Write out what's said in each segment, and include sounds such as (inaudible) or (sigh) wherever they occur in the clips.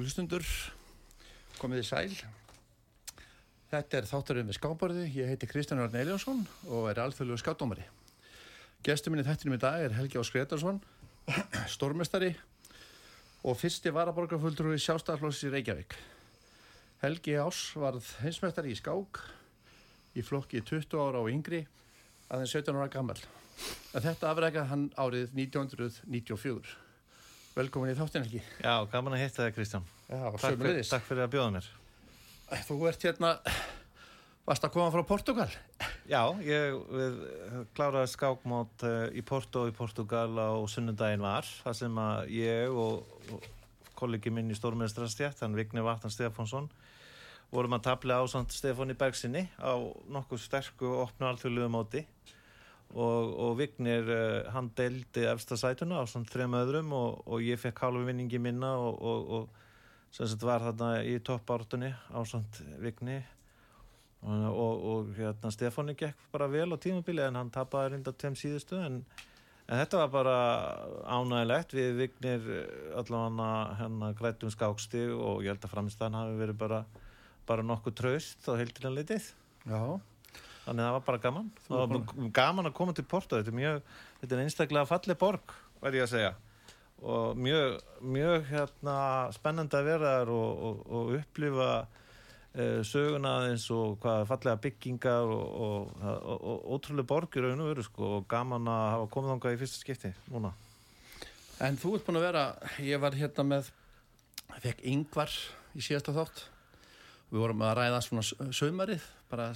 Góðu lustundur, komið í sæl. Þetta er þátturinn við skáparði. Ég heiti Kristján Arn Eliasson og er alþjóðlegu skátdómari. Gestur minni þettinum í dag er Helgi Ás Gretarsson, (clears throat) stórmestari og fyrsti varaborgarfulltrúi sjálfstæðarflósis í Reykjavík. Helgi Ás varð heimsmestari í skák í flokki 20 ára og yngri aðeins 17 ára gammal. Þetta afrækja hann árið 1994. Velkomin í þáttin Helgi. Já, gaman að hitta þig Kristján. Já, Takk, fyr, sömuleiðis. takk fyrir að bjóða mér. Þú ert hérna, varst að koma frá Portugal? Já, ég kláraði skákmót uh, í Porto í Portugal á sunnundaginn var. Það sem að ég og, og kollegi minn í stórmestrastjætt, hann Vigni Vatn Stefánsson, vorum að tapla á samt Stefáni Bergsinni á nokkuð sterku og opnu alþjóðluðu móti. Og, og Vignir, uh, hann deildi efsta sætuna á svona þrem öðrum og, og ég fekk hálfu vinningi minna og, og, og sem sagt var þarna í toppártunni á svona Vigni og, og hérna Stefáni gekk bara vel á tímabili en hann tapaði reynda tveim síðustu en, en þetta var bara ánægilegt við Vignir eh, allavega hérna grættum skáksti og ég held að framstæðan hafi verið bara, bara nokkuð traust á heildina litið. Já. Þannig að það var bara gaman. Var gaman að koma til Porto. Þetta er mjög, þetta er einstaklega falleg borg, verð ég að segja. Og mjög, mjög hérna, spennandi að vera þar og, og, og upplifa uh, söguna eins og hvað fallega byggingar og, og, og, og ótrúlega borgir raun og veru sko og gaman að hafa komið þangað í fyrsta skipti núna. En þú ert búin að vera, ég var hérna með, fekk yngvar í síðasta þátt. Við vorum að ræða svona s- saumarið, bara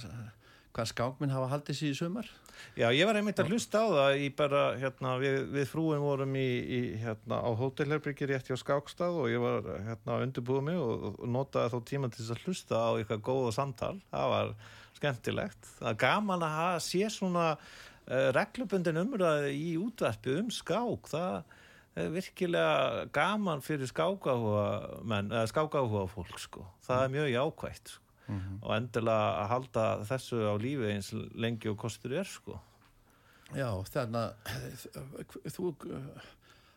hvað skákminn hafa haldið sér í saumar. Já, ég var einmitt að hlusta á það bara, hérna, við, við frúin vorum í, í hérna, á hótelherbyrgi rétt hjá Skákstað og ég var, hérna, að undirbúða mig og, notaði þá tíma til að hlusta á eitthvað góða samtal. Það var skemmtilegt. Það er gaman að hafa, sé svona uh, reglubundin umræði í útverfi um skák. Það er virkilega gaman fyrir skákahuga menn, eða skákahuga fólk, sko. Það er mjög jákvætt, sko og endilega að halda þessu á lífi eins lengi og kostur er sko. Já, þannig að þú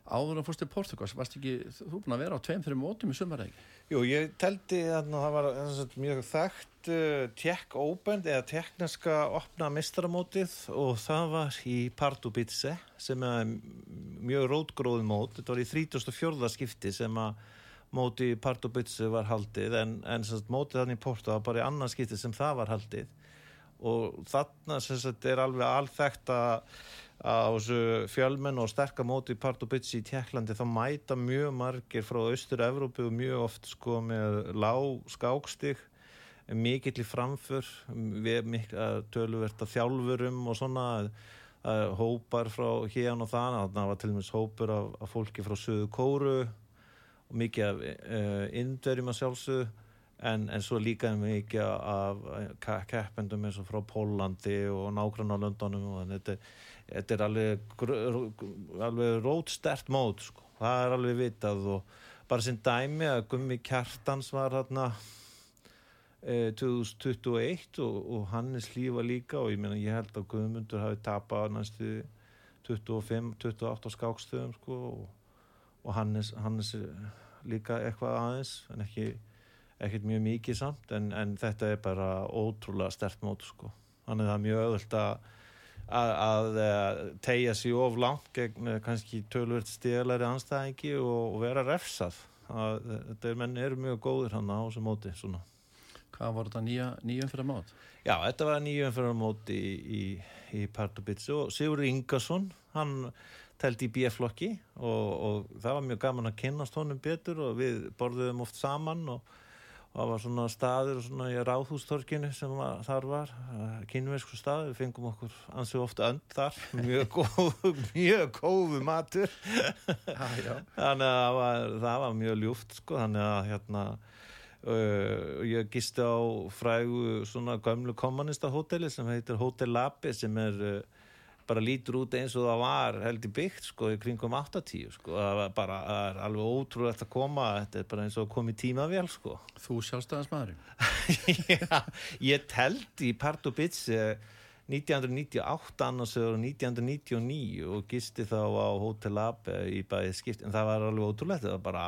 áður að fórst til Portugals, varst ekki, þú er búin að vera á tveim, þreim mótum í sumar ekki? Jú, ég teldi að það var mjög þekkt uh, Tjekk Open eða tekniska opna mistaramótið og það var í Pardubice sem er mjög rótgróð mót, þetta var í 34. skipti sem að móti í Pardubice var haldið en, en sagt, mótið þannig í Porto var bara í annan skipti sem það var haldið. Og þarna sagt, er alveg alþekkt að fjölmenn og sterka móti í Pardubice í Tjekklandi þá mæta mjög margir frá Austur-Evrópu og mjög oft sko með lág skákstig mikill í framför töluvert að þjálfurum og svona að, að hópar frá hérna og þannig þannig var til dæmis hópur af, af fólki frá Suðu Kóru og mikið af uh, indverjum að sjálfsögðu en, en svo líka mikið af uh, keppendum eins og frá Pólandi og á Londonum og þannig þetta, þetta er alveg, alveg rótstert mót sko. það er alveg vitað og bara sem dæmi að Gummi Kjartans var hérna eh, 2021 og, og Hannes Lífa líka og ég meina ég held að Guðmundur hafi tapað næstu 25-28 skákstöðum sko og og Hannes, Hannes líka eitthvað aðeins en ekki ekkert mjög mikið samt en, en þetta er bara ótrúlega stert mót sko. þannig að það er mjög öðvöld að að, að, að tegja sér of langt gegn eh, kannski tölvert stíðalari anstæðingi og, og vera refsað að, þetta er menn eru mjög góður hann á þessu móti svona. Hvað voru þetta nýja, nýjum fyrir mót? Já, þetta var nýjum fyrir móti í, í, í Pardubice og Sigur Ingarsson hann teldi í B-flokki og, og það var mjög gaman að kynnast honum betur og við borðuðum oft saman og, og það var svona staður svona í ráðhústorkinu sem var, þar var kynversku staður, við fengum okkur ansið ofta önd þar, mjög (laughs) góð mjög góðu matur. Þannig að það var, það var mjög ljúft sko, þannig að hérna uh, ég gisti á frægu svona gömlu kommunista hóteli sem heitir Hotel Labi sem er uh, bara lítur út eins og það var heldur byggt sko í kringum 80 sko það var bara, það er alveg ótrúlegt að koma þetta er bara eins og í tímavél sko (laughs) Þú sjálfstæðans maðurinn. Já, ég teldi í Pardubice 1998 annars og 1999 og gisti þá á Hotel Abe í bæði skipt en það var alveg ótrúlegt þetta var bara,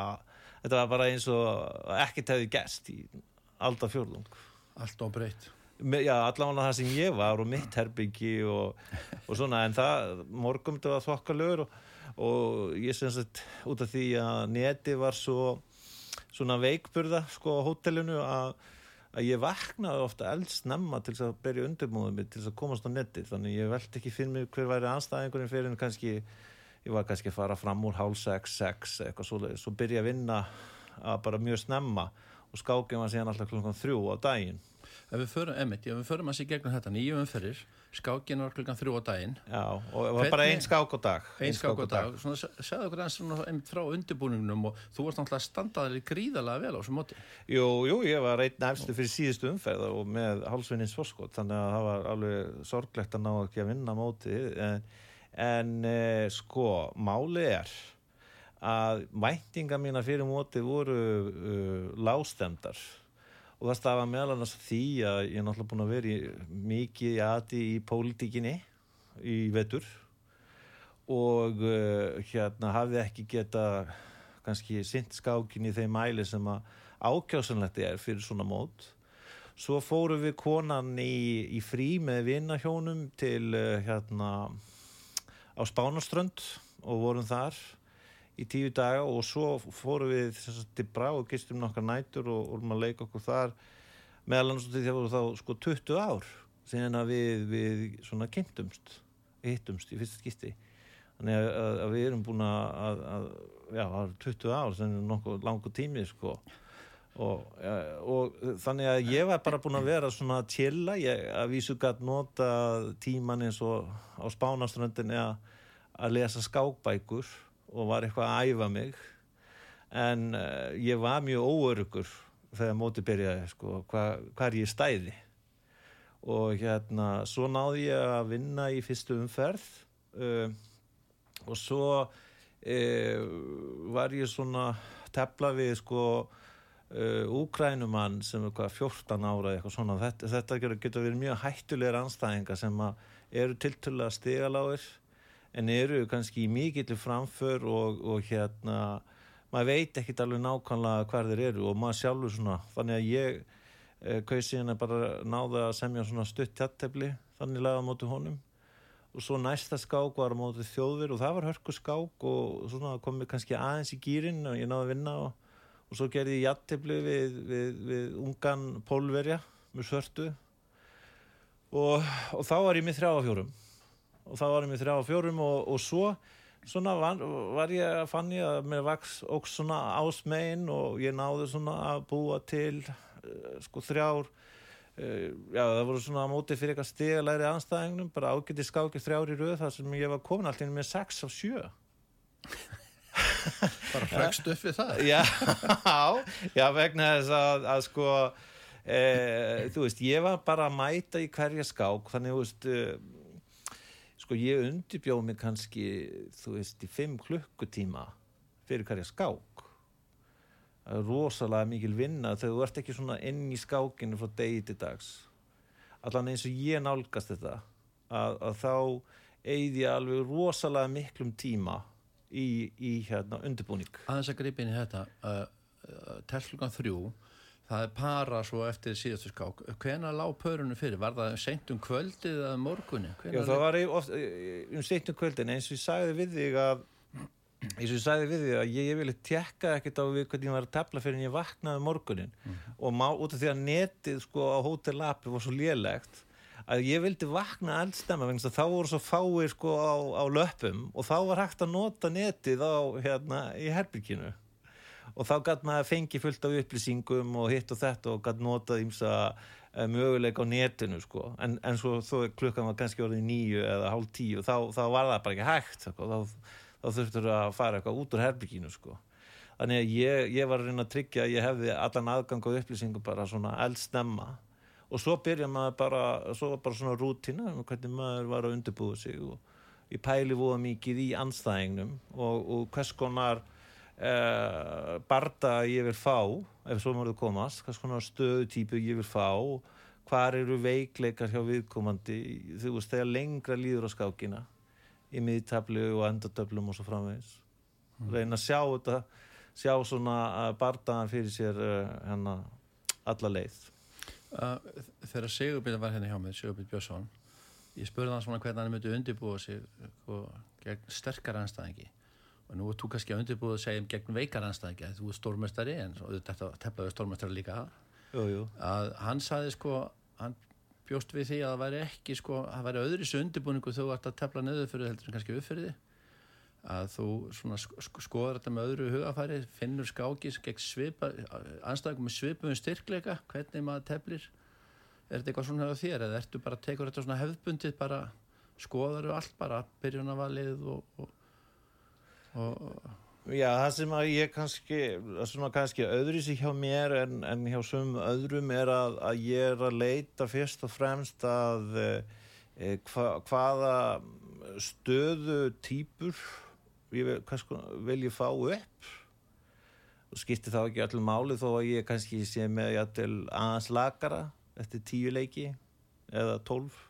þetta var bara eins og ekkert hefði gæst í alltaf fjörlung Allt og breytt. Já, allavega það sem ég var og mitt herbyggi og, og svona en það, morgum þetta var þokkalögur og, og ég sem sagt út af því að neti var svo svona veikburða sko á hótelinu að, að ég vaknaði ofta eldsnemma til að berja undirbúðum mig til að komast á neti þannig ég veldi ekki fyrir mig hver væri anstæðingurinn fyrir en kannski ég var kannski að fara fram úr hálf 6, 6 eitthvað svoleiðis. Svo byrja að vinna að bara mjög snemma og skákið var síðan alltaf klukkan þrjú á daginn Ef við förum, emitt, ef við förum að sé gegnum þetta nýju umferðir, skákin var klukkan þrjú á daginn, Já, og það var bara Hvernig- ein skák á dag einn skák á dag, svona se- segðu okkur svona emitt frá undirbúningnum og þú varst náttúrulega standaðið gríðalega vel á þessum móti. Jú, jú, ég var einn efstu fyrir síðustu umferð og með hálsvinnins fórskot þannig að það var alveg sorglegt að ná ekki að vinna mótið. En, en eh, sko, máli er að væntinga mína fyrir mótið voru uh, lágstemdar og það stafa meðal annars því að ég er náttúrulega búin að vera mikið í aði í pólitíkinni í vetur. Og uh, hérna hafði ekki geta kannski sint skákin í þeim mæli sem að ákjásanlegt er fyrir svona mót. Svo fórum við konan í, í frí með vinnahjónum til uh, hérna á Spánaströnd og vorum þar í tíu daga og svo fórum við sagt, til Brá og gistum nokkar nætur og vorum að leika okkur þar. Meðal annars því að voru þá sko 20 ár síðan að við, við svona kynntumst hittumst í fyrsta skipti. Þannig að, að, að við erum búin að, að, já, það er 20 ár sem er nokkuð langur tími sko. Og, ja, og þannig að ég var bara búin að vera svona chilla, ég að vísu gætt nota tíman eins og á spánaströndinni að, að lesa skákbækur og var eitthvað að æfa mig. En uh, ég var mjög óörugur þegar móti byrjaði sko, hva, hvar ég stæði. Og hérna svo náði ég að vinna í fyrstu umferð uh, og svo uh, var ég svona tefla við sko úkrænumann sem er hvað 14 ára eitthvað svona. Þetta, þetta getur, verið mjög hættulegar anstæðingar sem eru tiltölulega stigaláir en eru kannski í mikillu framför og, og hérna maður veit ekkit alveg nákvæmlega hvar þeir eru og maður sjálfur svona þannig að ég eh, kaus síðan að bara náða að semja svona stutt tjattefli þannig laga á móti honum. Og svo næsta skák var á móti þjóðver og það var hörku skák og svona komið kannski aðeins í gýrin og ég náði að vinna og, og svo gerði ég jattefli við, við, við ungan pólverja með svörtu. Og, og þá var ég með þrjá á fjórum og þá var ég með þrjá á fjórum og, og svo svona var, var ég fann ég að mér vaks óks svona ásmegin og ég náði svona að búa til uh, sko þrjár uh, já það voru svona að móti fyrir eitthvað stigalæri anstæðingnum bara ágæti skáki þrjár í röð þar sem ég var komin alltaf með 6 af 7 (laughs) Bara fregst upp við það. já, (laughs) já vegna þess að, að sko e, þú veist, ég var bara að mæta í hverja skák þannig, þú veist sko, ég undirbjóð mig kannski, þú veist, í fimm klukkutíma fyrir hverja skák. Það er rosalega mikil vinna þegar þú ert ekki svona inn í skákinu frá degi til dags. Allan eins og ég nálgast þetta að, að þá eigði ég alveg rosalega miklum tíma í, í hérna undirbúning. Aðeins að gripa inn í þetta, uh, uh, tellugan þrjú, það er para svo eftir síðastu skák. Hvena lág pörunum fyrir? Var það seint um kvöldið eða morgunni? Já, það var í- oft eh, um seintum kvöldin eins og ég sagði við þig að eins og ég sagði við þig að ég, ég vilja tekka ekkert á við hvernig ég var að tefla fyrir en ég vaknaði morgunin og má, út af því að netið sko á Hotel Api var svo lélegt að ég vildi vakna eldstemma vegna þess að þá voru svo fáir sko á, á löpum og þá var hægt að nota netið á hérna í herbygginu og þá gætt maður fengi fullt af upplýsingum og hitt og þetta og gætt notað ímsa uh, möguleika á netinu sko. en, en svo þó klukkan var kannski orðið nýju eða hálf tíu þá, þá var það bara ekki hægt sko. þá, þá þurftur að fara eitthvað út úr herbygginu sko. þannig að ég, ég var að reyna að tryggja að ég hefði allan aðgang á upplýsingum bara svona eldsnemma og svo byrja maður bara svo var bara svona rútina um hvernig maður var að undirbúða sig og ég pæli voða mikið í anstæðingnum og, og hvers konar uh, barda ég vil fá ef svo maður komast, hvers konar stöðutýpu ég vil fá hvar eru veikleikar hjá viðkomandi þú veist, þegar lengra líður á skákina í miðtablu og endatöflum og svo framvegis. Mm. reyna að sjá þetta sjá svona bardaðan fyrir sér uh, hérna alla leið. Uh, Þegar Sigurbjörn var hérna hjá mig Sigurbjörn Björnsson ég spurði hann svona hvernig hann myndi undirbúa sig sko, gegn sterkar anstæðingi og nú er þú kannski að undirbúa að segja um gegn veikar anstæðingi að þú er stórmestari en þetta teflaði stórmestari líka. Jú, jú. að hann saði sko hann bjóst við því að það væri ekki sko, það væri öðru svo undirbúningu þú vart að tefla niður fyrir heldur en kannski upp fyrir því að þú sko, skoður þetta með öðru hugafæri finnur skákis gegn svipa anstæðingum með svipum styrkleika hvernig maður teflir. Er þetta eitthvað svona þér eða ertu bara teka þetta svona hefðbundið bara skoðaru allt bara byrjunavalið og, og, og Já, það sem að ég kannski svona kannski öðru sér hjá mér en, en hjá svum öðrum er að, að ég er að leita fyrst og fremst að e, hva, hvaða stöðu týpur vil, vil ég fá upp? Og skipti þá ekki allir máli þó að ég kannski sé með aðeins lagara eftir tíu leiki eða tólf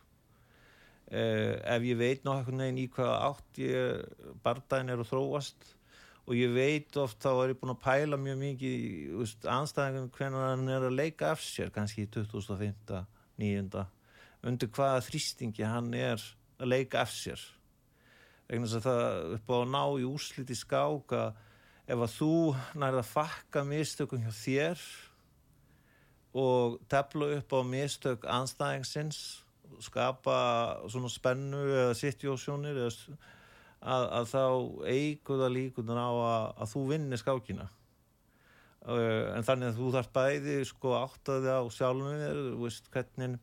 ef ég veit náttúrulega í hvaða átt ég bardagin er að þróast og ég veit oft þá er ég búin að pæla mjög mikið anstæðingum hvernig hann er að leika af sér kannski í 2005. 9. undir hvaða þrýstingi hann er að leika af sér vegna þess að það upp á að ná í úsliti skák að ef að þú nærða að fakka mistökum hjá þér og tefla upp á mistök anstæðingsins skapa svona spennu eða situásjónir að, að þá eiguða líkunar á að, að þú vinnir skákina. Uh, en þannig að þú þarf bæði sko áttaði á sjálfum þér veist hvernig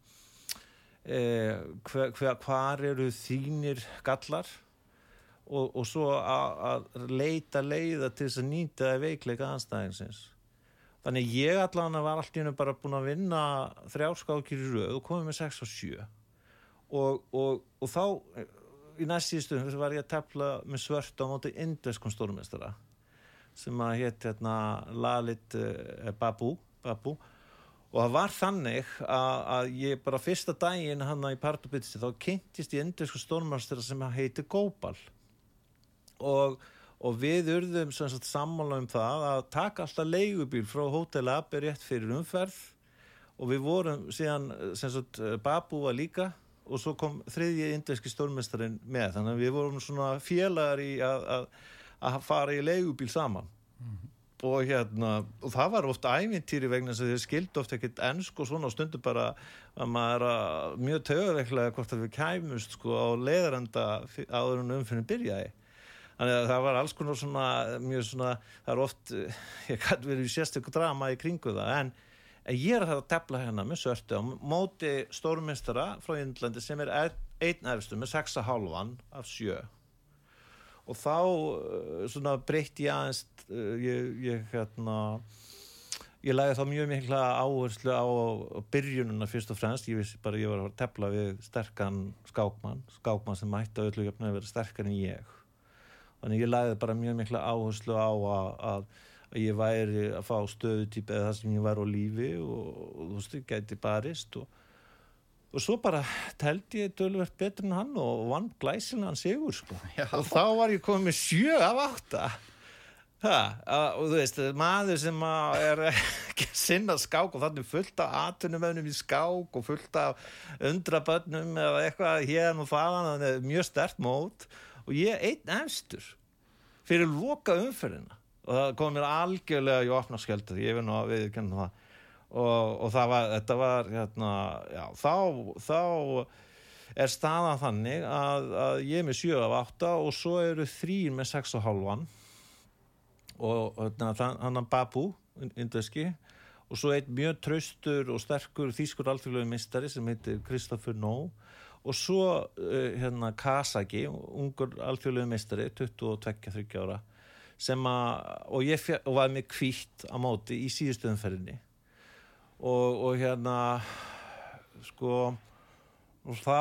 eh, hver, hver, hvar eru þínir gallar og, og svo að leita leiða til þess að nýta veikleika anstæðingsins þannig ég allan var allt í hennu bara búin að vinna þrjálskákir í rauð og komið með 6 og 7 og, og, og þá í næstíðstu var ég að tefla með svört á móti indeskum stórmestara sem að hétt hérna Lalit eh, Babu, Babu. Og það var þannig að, að ég bara fyrsta daginn hann í Partubitsi þá kynntist ég indesku stórmestara sem heiti Góbal. Og og við urðum sammála um það að taka alltaf leigubíl frá Hotel Abbe rétt fyrir umferð. Og við vorum síðan sagt, Babu var líka og svo kom þriðji indveski stórmestarin með. Þannig að við vorum svona félagar í að, að, að fara í leigubíl saman. Mm -hmm. og hérna og það var ofta ævintýri vegna þess að þið skildi ofta ekkert ennsk og svona og stundu bara að maður er mjög töðveiklega hvort að við kæmust sko á leðaranda áður en umfinni byrjaði. Þannig að það var alls konar svona mjög svona, það er oft ég kann verið sérstöku drama í kringu það en ég er að tefla hérna með sörtu á móti stórmestara frá Índlandi sem er einn efstu með 6,5 af 7 og þá eh, svona breytt ég aðeins eh, ég, ég hérna ég læði þá mjög mikla áherslu á byrjununa fyrst og fremst. Ég vissi bara ég var að tefla við sterkan skákmann skákmann sem mætti að öllu jöfna að vera sterkar en ég. Þannig ég læði bara mjög mikla áherslu á að, að, ég væri að fá stöðutýp eða það sem ég var á lífi og, og þú veist, ég gæti barist og, og svo bara teldi ég tölvert betur en hann og vann glæsilega hann sigur sko. og þá var ég komið með sjö af átta. Ha, og þú veist, maður sem er ekki sinna skák og þannig fullt af atunumöfnum í skák og fullt af undrabönnum eða eitthvað hérna og að mjög stert mót. Og ég einn efstur fyrir loka umferðina og það kom mér algjörlega skjöldur ég veit nú að við kennum það. Og, og það var, þetta var hérna, já, þá, þá er staðan þannig að, að ég er með 7 af 8 og svo eru þrýr með 6,5 og hérna, hann er Babu indeski og svo einn mjög traustur og sterkur þýskur alþjóðlegu mistari sem heitir Kristoffer Nóg og svo uh, hérna Kasagi, ungur alþjóðlegu meistari, 22-23 ára sem að, og ég fjör, og var með kvítt á móti í síðustöðumferðinni og, og hérna sko og þá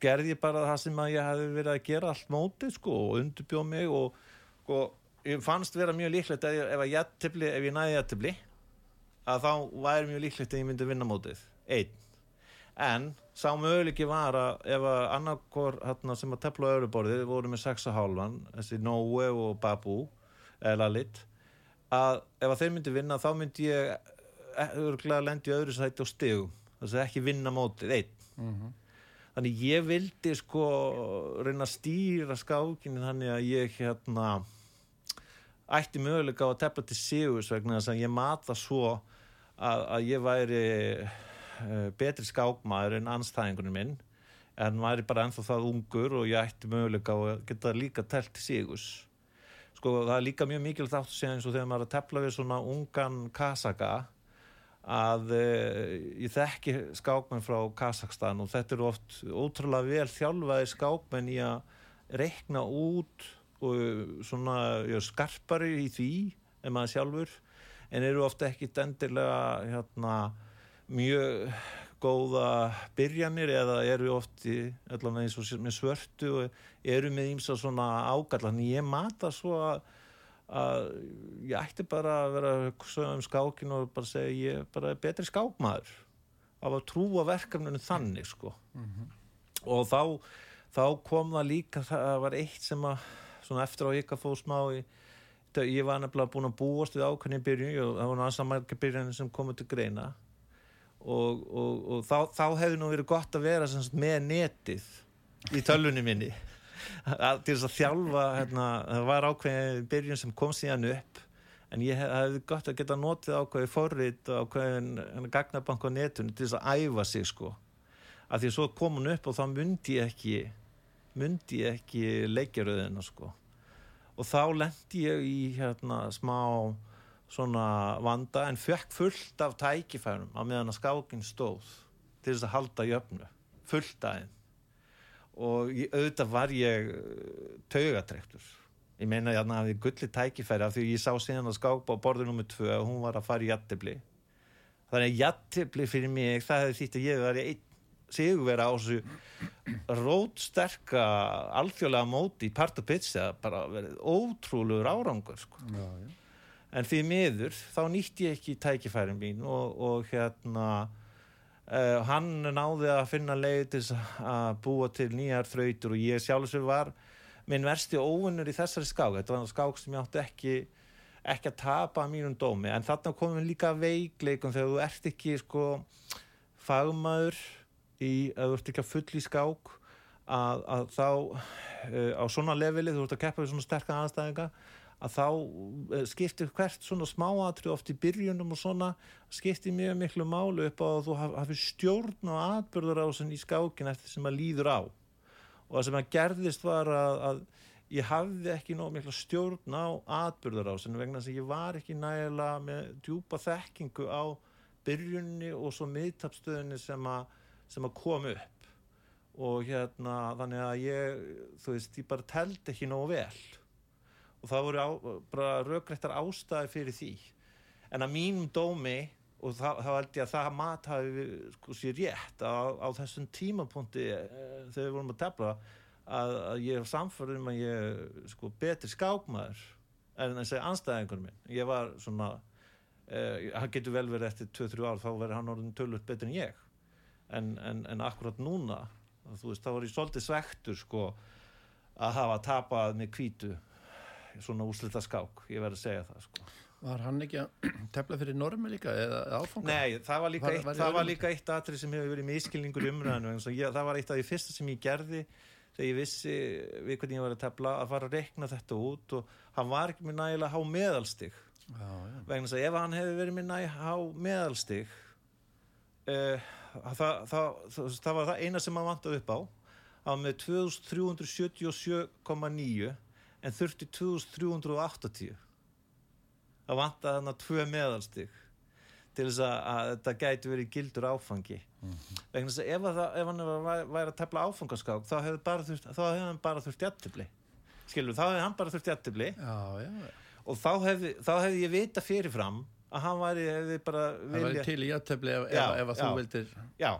gerði ég bara það sem að ég hefði verið að gera allt móti sko og undurbjóð mig og sko ég fannst vera mjög líklegt að ef, ef ég næði jættibli að þá væri mjög líklegt að ég myndi vinna mótið. Einn en sá möguleiki var að ef að annarkor hérna, sem að tefla á öðru borðið voru með 6,5 þessi Nóe og Babu eða Lalit að ef að þeir myndi vinna þá myndi ég örgulega lendi í öðru sæti á stegum þess að ekki vinna mótið einn. Þannig ég vildi sko reyna að stýra skákinu þannig að ég hérna ætti möguleika á að tefla til sigus vegna þess að ég mata svo að, að ég væri betri skákmaður en anstæðingunum minn en væri bara ennþá það ungur og ég ætti möguleika að geta líka telt sigus. Sko það er líka mjög mikilvægt að segja eins og þegar maður er að tefla við svona ungan kasaka að uh, ég þekki skákmenn frá Kazakstan og þetta eru oft ótrúlega vel þjálfaði skákmenn í að reikna út og svona já, skarpari í því en maður sjálfur en eru ofta ekki endilega hérna, mjög góða byrjanir eða eru oft í, allavega eins og með svörtu og eru með ímsa svona ágallan ég mata svo að, að ég ætti bara að vera hugsa um skákin og bara segja ég er bara betri skákmaður. Af að trúa verkefninu þannig sko. Og þá, þá kom það líka það var eitt sem að svona eftir á að fóð smá í ég var nefnilega búin að búast við ákveðni byrjun og það var náttúrulega margir byrjanir sem komið til greina og, og, og þá, þá hefði nú verið gott að vera sagt, með netið í tölvunni minni. Að, til þess að þjálfa hérna, það var ákveðin byrjun sem kom síðan upp en ég hef, hefði gott að geta notið ákveði forrið og ákveðin hérna, gagnabank á netunni til þess að æfa sig sko. Að því að svo kom hún upp og þá myndi ég ekki myndi ég ekki leikjaröðina sko. Og þá lendi ég í hérna smá svona vanda en fekk fullt af tækifærum á meðan að skákin stóð til þess að halda jöfnu fullt aðeins og ég, auðvitað var ég uh, taugatrektur ég meina ég hafði gulli tækifæri af því ég sá síðan að skápa á borðu nummer tvö og hún var að fara í jattibli þannig að jattibli fyrir mig það hefði þýtt að ég var í sigurvera á þessu rótsterka alþjóðlega móti í part og pizza bara verið ótrúlegur árangur sko. Já, já. En því miður þá nýtti ég ekki tækifærin mín og, og hérna uh, hann náði að finna leið til að búa til nýjar þrautur og ég sjálfsög var minn versti óvinnur í þessari skák. Þetta var skák sem ég átti ekki ekki að tapa að mínum dómi. En þarna komum líka veikleikum þegar þú ert ekki sko fagmaður í, að þú ert ekki að full í skák að, að þá uh, á svona leveli, þú ert að keppa við svona sterka aðstæðinga að þá uh, skiptir hvert svona smáatri oft í byrjunum og svona skiptir mjög miklu málu upp á að þú haf- hafi stjórn og atbyrður á sem í skákin eftir sem að líður á. Og það sem að gerðist var að, að ég hafði ekki nóg mikla stjórn á atbyrður á sem vegna að ég var ekki nægilega með djúpa þekkingu á byrjunni og svo miðtapstöðinni sem að, sem að kom upp. Og hérna þannig að ég þú veist, ég bara teldi ekki nógu vel og það voru á, bara rökrættar ástæði fyrir því. En að mínum dómi og þá, þá held ég að það mat hafi sko sér rétt á, á þessum tímapunkti eh, þegar við vorum að tefla að, að ég er samfærður um að ég sko betri skákmaður en þessi anstæðingur minn. Ég var svona eh, hann getur vel verið eftir 2-3 ár þá verður hann orðin tölvöld betur en ég. En, en, en akkurat núna þú veist, þá var ég svolítið svektur sko að hafa tapað með kvítu svona úslita skák, ég verð að segja það sko. Var hann ekki að (clears throat) tefla fyrir normi líka eða áfanga? Nei, það var líka, Var- eitt, var það var líka eitt atrið sem hefur verið miskilningur í umræðinu ég, það var eitt af því fyrsta sem ég gerði þegar ég vissi við hvernig ég var að tefla að fara að rekna þetta út og hann var ekki með nægilega há meðalstig Já, já. vegna þess að ef hann hefði verið með nægilega há meðalstig uh, það, það, það, það var það eina sem hann vantaði upp á var með 2377,9 en þurfti 2380 það vantaði hann að tvö meðalstig til þess að, að þetta gæti verið gildur áfangi. Vegna þess að ef, að ef hann væri, væri að tefla áfangaskák þá hefði hann bara þurft jættibli skilur, þá hefði hann bara þurft jættibli og þá hefði, þá hefði ég vita fyrirfram að hann væri, hefði bara Það væri til í aðtefli ef, Já, ef, að þú já. vildir. Já,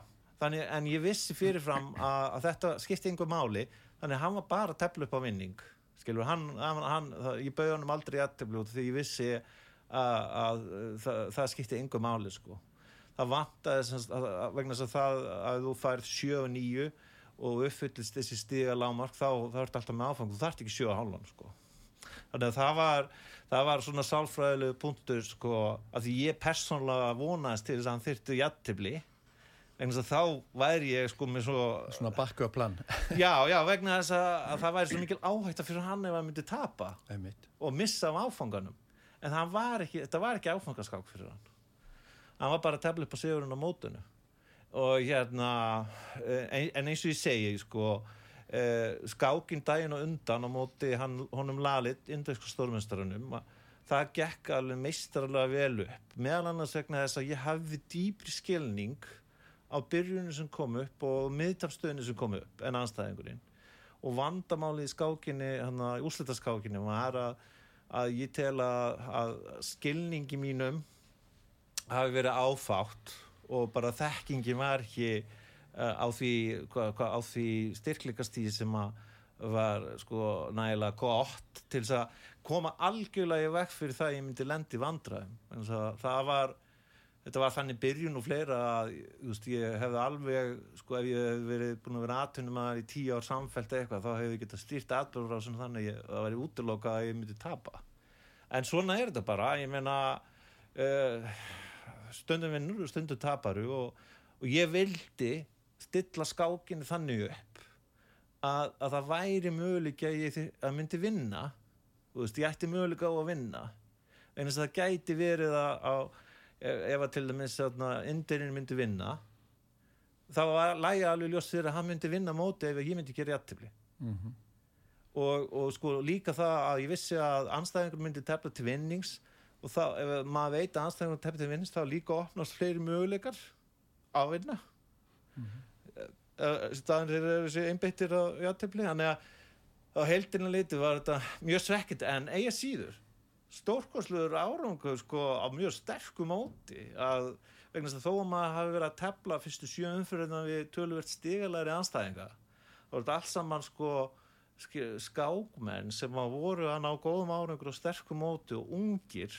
þannig, en ég vissi fyrirfram að, að þetta skipti einhver máli þannig að hann var bara að tefla upp á vinning skilur, hann, hann, hann það, ég bauði honum aldrei út því ég vissi að, að það, það skipti einhver máli sko. Það vantaði vegna þess að það að þú færð 7 og 9 og uppfyllist þessi stiga lámark þá, þá ertu alltaf með áfang, þú þarft ekki 7 og hálfan sko. þannig að það var það var svona sálfræðilegu punktur sko, að ég persónlega vonaðist til þess að hann þyrtu jættibli vegna þess að þá væri ég sko með svo Svona bakku að plan. já, já, vegna þess að, að það væri svo mikil áhætta fyrir hann ef hann myndi tapa. Einmitt. og missa af áfanganum. En það var ekki, þetta var ekki áfangaskák fyrir hann. Hann var bara að tefla upp á sigurinn á mótunu og hérna en, en eins og ég segi sko eh, skákinn daginn og undan á móti hann, honum lalit indvegsku stórmestarunum það gekk alveg meistarlega vel upp. Meðal annars vegna þess að ég hafði dýpri skilning á byrjunum sem kom upp og miðtapstöðinu sem kom upp en anstæðingurinn og vandamálið í skákinni hann að úrslitarskákinni var að, að ég tel að, að skilningi mínum hafi verið áfátt og bara þekkingi var ekki uh, á því, því styrkleikastíð sem að var sko nægilega gott til þess að koma algjörlega í vekk fyrir það að ég myndi lendi vandræðum. Það var þetta var þannig byrjun og fleira að just, ég hefði alveg sko ef ég hef verið búin að vera aðtunum að í tíu ár samfelt eitthvað þá hefði ég getað stýrt aðbjörður á þannig að það væri útloka að ég myndi tapa. En svona er þetta bara ég meina uh, stundum vinnur og stundum taparu og, og ég vildi stilla skákinu þannig upp að, að það væri möguleik að ég að myndi vinna veist, ég ætti möguleik á að vinna. En þess að það gæti verið að, að ef að til dæmis indurinn myndi vinna þá var lægi alveg ljóst fyrir að hann myndi vinna móti ef ég myndi gera jættibli Mm -hmm. og, og sko líka það að ég vissi að anstæðingur myndi tefla til vinnings og þá ef maður veit að anstæðingur tefla til vinnings þá líka opnast fleiri möguleikar á vinna mm -hmm. staðan er þessi einbeittir á jættibli þannig að á heildina liti var þetta mjög svekkit en eiga síður stórkosluður árangur sko á mjög sterku móti að vegna þess að þó að maður hafi verið að tefla fyrstu sjö umfyrirna við töluvert stigalari anstæðinga þá er þetta alls saman sko skákmenn sem að voru að ná góðum árangur og sterku móti og ungir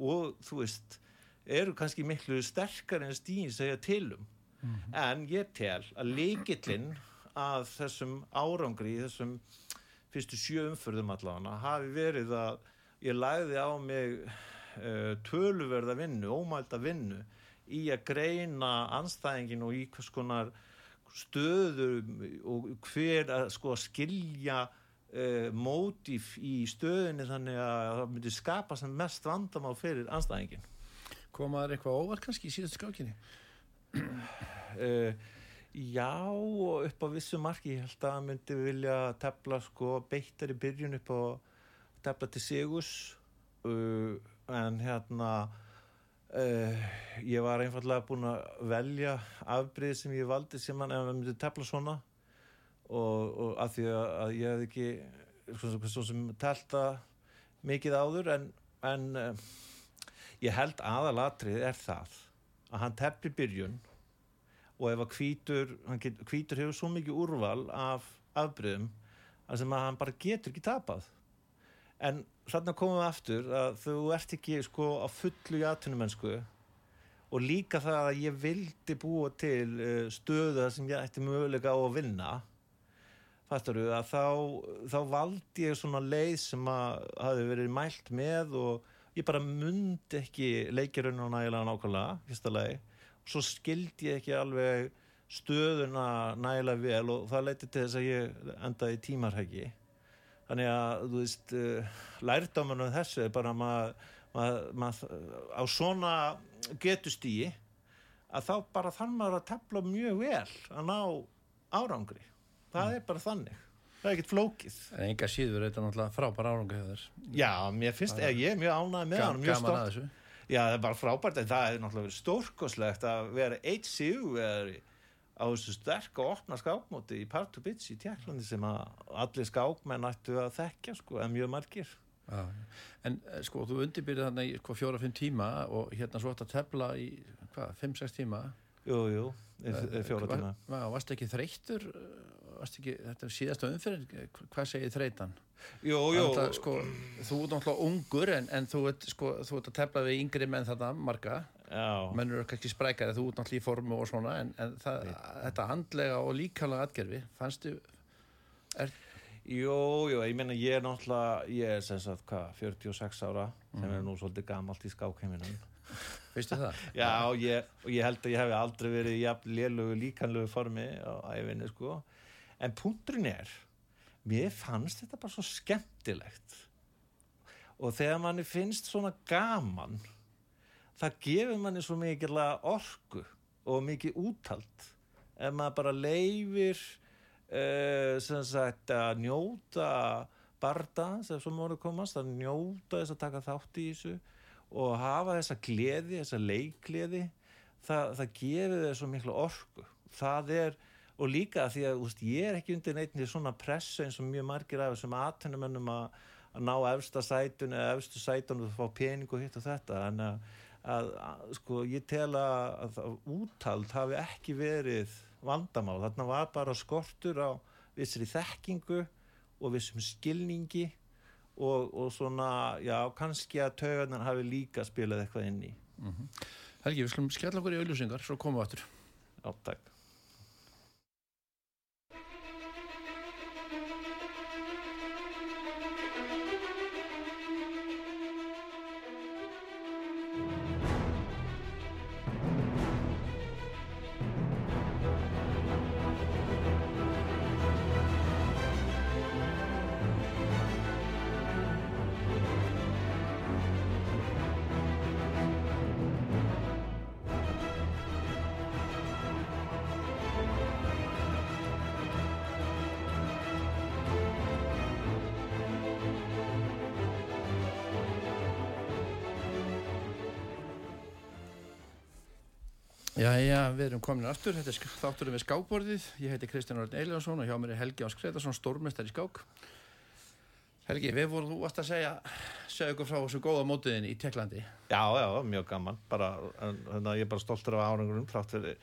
og þú veist eru kannski miklu sterkar en stíðin segja tilum mm -hmm. en ég tel að leikillinn að þessum árangri í þessum fyrstu sjö umfyrðum allavega hafi verið að ég lagði á mig uh, töluverða vinnu, ómælda vinnu í að greina anstæðingin og í hvers konar stöður og hver að sko skilja uh, mótíf í stöðinni þannig að það myndi skapa sem mest vandamál fyrir anstæðingin Komaður eitthvað óvart kannski í síðastu skákinni? Uh, já og upp á vissu marki ég held að myndi vilja tefla sko beittar í byrjun upp á tefla til Sigus uh, en hérna uh, ég var einfallega búin að velja afbrið sem ég valdi sem hann ef hann myndi tefla svona. Og, og að því að, að ég hef ekki svona, svona sem telta mikið áður en, en uh, ég held aðalatrið er það að hann tefli byrjun og ef að hvítur, get, hvítur hefur svo mikið úrval af afbreyðum að sem að hann bara getur ekki tapað en þarna komum við aftur að þú ert ekki sko á fullu í atvinnumennsku og líka það að ég vildi búa til uh, stöðu sem ég ætti mögulega á að vinna. Fattur þú að þá, þá valdi ég svona leið sem að hafi verið mælt með og ég bara mundi ekki leikirunum nægilega nákvæmlega, fyrsta lagi. Og svo skildi ég ekki alveg stöðuna nægilega vel og það leiti til þess að ég endaði tímarhæki þannig að þú veist uh, lærdámanum þessu er bara maður mað, mað, á svona getustíi að þá bara þann maður að tefla mjög vel að ná árangri. Það mm. er bara þannig. Það er ekkert flókið. En enga síður er þetta náttúrulega frábær árangu hefur Já, mér finnst, er- ég er mjög ánægð með hann mjög þessu. Já, það er bara frábært en það er náttúrulega stórkoslegt að vera eitt síu á þessu sterk og opna skákmóti í Pardubice í Tjekklandi sem að allir skákmenn ættu að þekkja sko, en mjög margir Já. En eh, sko, þú undirbyrði þarna í sko, fjóra-fimm tíma og hérna svo ætti að tefla í, hvað, fimm-sex tíma Jú, jú, í fjóra tíma va- Varst ekki þreyttur? Ekki, þetta er síðasta umfyrir Hvað segir þreytan? Jú, jú, Það, sko, þú ert náttúrulega ungur en, en þú ert sko, þú ert að tefla við yngri menn þarna marga Já, menn eru kannski sprækari, þú ert náttúrulega í formu og svona, en, en það, þetta andlega og líkalega atgerfi, fannstu er, jú, jú, ég meina ég er náttúrulega, ég er sem sagt, hvað, 46 ára, sem er nú svolítið gamalt í skákheiminum. veistu það? (laughs) Já, og ég, og ég held að ég hef aldrei verið jafn lélugu líkanlegu formi á æfinni, sko. En punkturinn er, mér fannst þetta bara svo skemmtilegt. Og þegar manni finnst svona gaman, það gefur manni svo mikil orku og mikið úthald. Ef maður bara leifir, uh, sem sagt, að njóta barda, sem svo móru komast, að njóta þess að taka þátt í þessu og hafa þessa gleði, þessa leikgleði það, það gefur svo miklu orku það er, og líka því að úst, ég er ekki undir neitt svona pressu eins og mjög margir af þessum aðtennumennum að, að ná efsta sætun eða efstu sætun og fá pening og hitt og þetta en að, að, að sko ég tel að, úttald hafi ekki verið vandamál, þarna var bara skortur á vissri þekkingu og vissum skilningi og, og svona, já, kannski að taugarnar hafi líka spilað eitthvað inn í. Helgi, við skulum skella okkur í auðlýsingar, svo komum við aftur. Já, takk. Já, við erum komin aftur, þetta er þátturinn við skákborðið, ég heiti Kristján Orðin Eiljánsson og hjá mér er Helgi Ás Gretarsson, stórmestar í skák. Helgi, við vorum þú varst að segja, segja ykkur frá þessu góða mótiðin í Teklandi. Já, já, mjög gaman, bara, að ég er bara stoltur af árangurum, þrátt fyrir,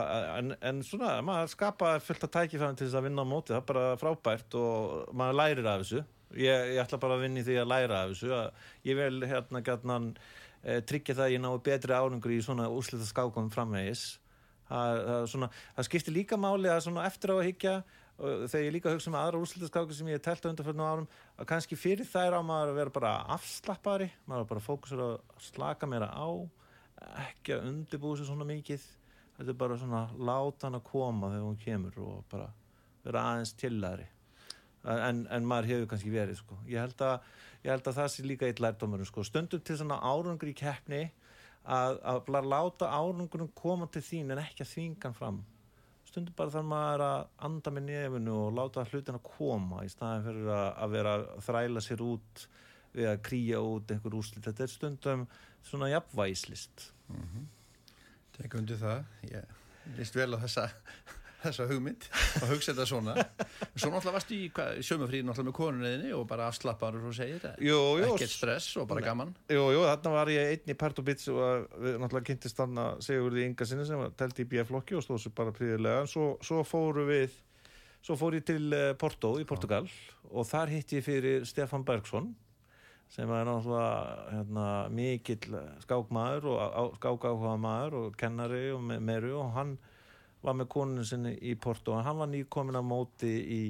en, en svona, maður skapa fullt að tækifæðan til þess að vinna á móti, það er bara frábært og maður lærir af þessu. Ég, ég ætla bara að vinna í því að læra af þessu, ég vil hérna gætnan e, tryggja það að ég nái betri árangur í svona úslita skákum framvegis. Það, skiptir líka máli að eftir á að hyggja og þegar ég líka hugsa með aðra úrslutaskáku sem ég hef telt á undanfjörnum árum að kannski fyrir þær á maður að vera bara afslappari, maður að bara fókusur að slaka meira á ekki að undirbúi sér svona mikið þetta er bara svona láta hann að koma þegar hún kemur og bara vera aðeins tillæri en, en maður hefur kannski verið sko. ég, held að, ég held að það sé líka eitt lærdómur sko. stundum til svona árangur í keppni að, að láta árangurum koma til þín en ekki að þvinga hann fram. Stundum bara þarf maður að anda með nefinu og láta hlutin að koma í staðin fyrir að, að vera að þræla sér út við að krýja út einhver úrslit, þetta er stundum svona jafnvægislist. Tekum undir það, ég líst vel á þessa, þessa hugmynd og hugsa þetta svona. Svo náttúrulega varstu í hvað, sömufríð náttúrulega með konunniðinni og bara afslappar og segir Ekkert stress og bara gaman. Jú, jú, þarna var ég einn í Partubits og að við náttúrulega kynntist þarna Sigurði Inga sinni sem var telt í BF-flokki og stóð sér bara príðilega. Svo, svo fóru við, svo fór ég til eh, Porto í Portugal og þar hitti ég fyrir Stefan Bergson sem er náttúrulega hérna, mikill skákmaður og skákáhuga maður og kennari og me meru og hann var með konun sinni í Porto. Og hann var nýkomin á móti í,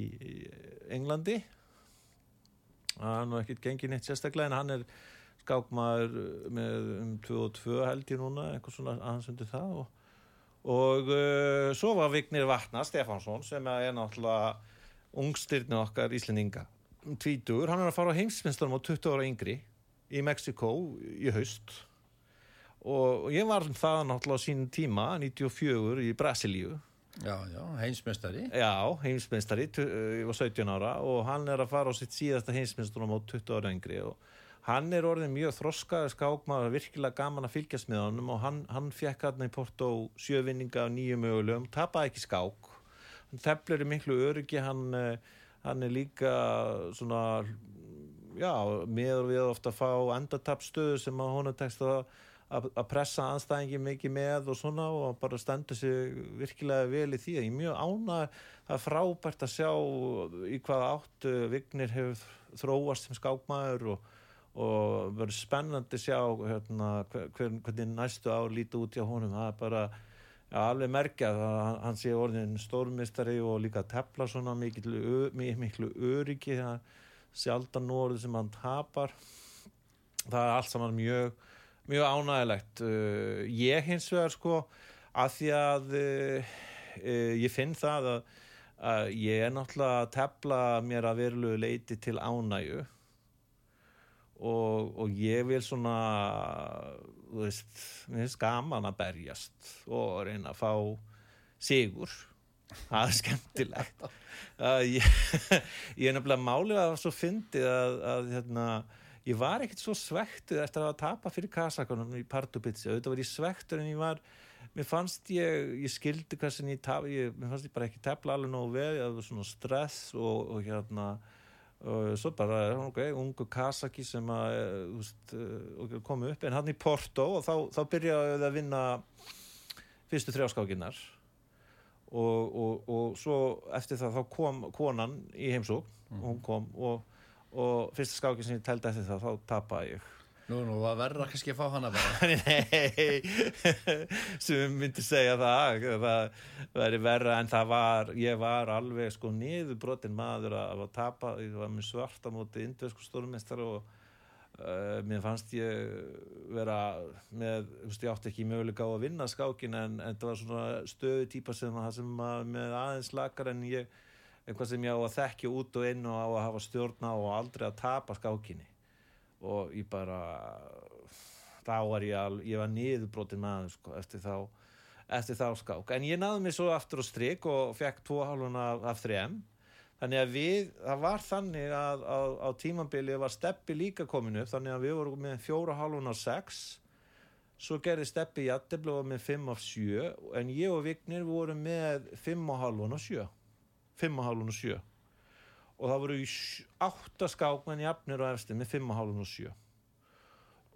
Englandi. Er nú ekkert gengið neitt sérstaklega en hann er skákmaður með um 22 held ég núna eitthvað svona aðeins undir það. Og, og uh, svo var Vignir Vatna Stefánsson sem er náttúrulega ungstyrni okkar Íslendinga. Tvítur, hann er að fara á heimsmyndstunum á 20 ára yngri í Mexiko í haust og ég var það náttúrulega á sínum tíma 94 í Brasilíu Já, já, heimsmeistari. Já, heimsmeistari, tu- ég var 17 ára og hann er að fara á sitt síðasta heimsmeistunum á 20 ára yngri og hann er orðin mjög þroskaður skákmaður, virkilega gaman að fylgjast með honum og hann, hann fekk hann í Porto sjövinninga á nýju mögulegum, tapaði ekki skák hann þeflir í miklu öryggi hann, eh, hann er líka svona já, meður við ofta að fá endatapstöðu sem að honum tekst að að að pressa anstæðingi mikið með og svona og bara stendur sig virkilega vel í því. Ég er mjög ánað það er frábært að sjá í hvaða átt uh, Vignir hefur þróast sem skákmaður og, og verður spennandi að sjá hérna, hver, hver- hvernig næstu ár líti út hjá honum. Það er bara ja, alveg merkjað að hann- sé orðin stórmistari og líka tefla svona miklu, miklu öryggi. Það sjaldan núorðu sem hann tapar. Það er allt saman mjög mjög ánægilegt uh, ég hins vegar sko að því að uh, uh, ég finn það að, að ég er náttúrulega að tefla mér að verulegu leiti til ánægju og, og ég vil svona þú veist, mér finnst gaman að berjast og reyna að fá sigur. Það er skemmtilegt. (laughs) Ég, (laughs) ég er nefnilega málið að það svo fyndið að, að hérna, ég var ekkert svo svektur eftir að tapa fyrir kasakonum í Partubitsi, auðvitað var ég svektur en ég var, mér fannst ég ég skildi hversin ég tap ég, mér fannst ég bara ekki tefla alveg nógu vel það var svona stress og, og hérna og svo bara, ok, ungu Kasaki sem að eh, veist, eh, komu upp, en hann í Porto og þá, þá byrjaði það að vinna fyrstu þrjáskákinnar og, og, og svo eftir það þá kom konan í heimsók og hún kom og, og fyrsta skákin sem ég teldi eftir það, þá tapaði ég Nú, nú, það verður ekki að fá hana bara. (laughs) Nei, sem myndi segja það, það væri verra en það var, ég var alveg sko niðurbrotin maður að, að tapa, ég var með svarta móti indvesku stórmestar og uh, mér fannst ég vera með, þú veist, ég átti ekki möguleika á að vinna skákin en, en það var svona stöðu típa sem, sem að með aðeins lakar en ég, eitthvað sem ég á að þekkja út og inn og á að hafa stjórn á og aldrei að tapa skákinni. Og ég bara þá var ég al, ég var niðurbrotin maður sko, eftir þá eftir þá skák, en ég náði mig svo aftur á strik og fekk tvo hálfun af, af 3M þannig að við það var þannig að á, tímambili var steppi líka kominu upp þannig að við vorum með fjóra hálfun af 6 svo gerði steppi jættibli og var með 5 af 7 en ég og Vignir vorum með 5 og hálfun af 7 5 og hálfun af 7 og það voru í sj- átta skákmenn jafnir og efstir með 5 og hálfun og 7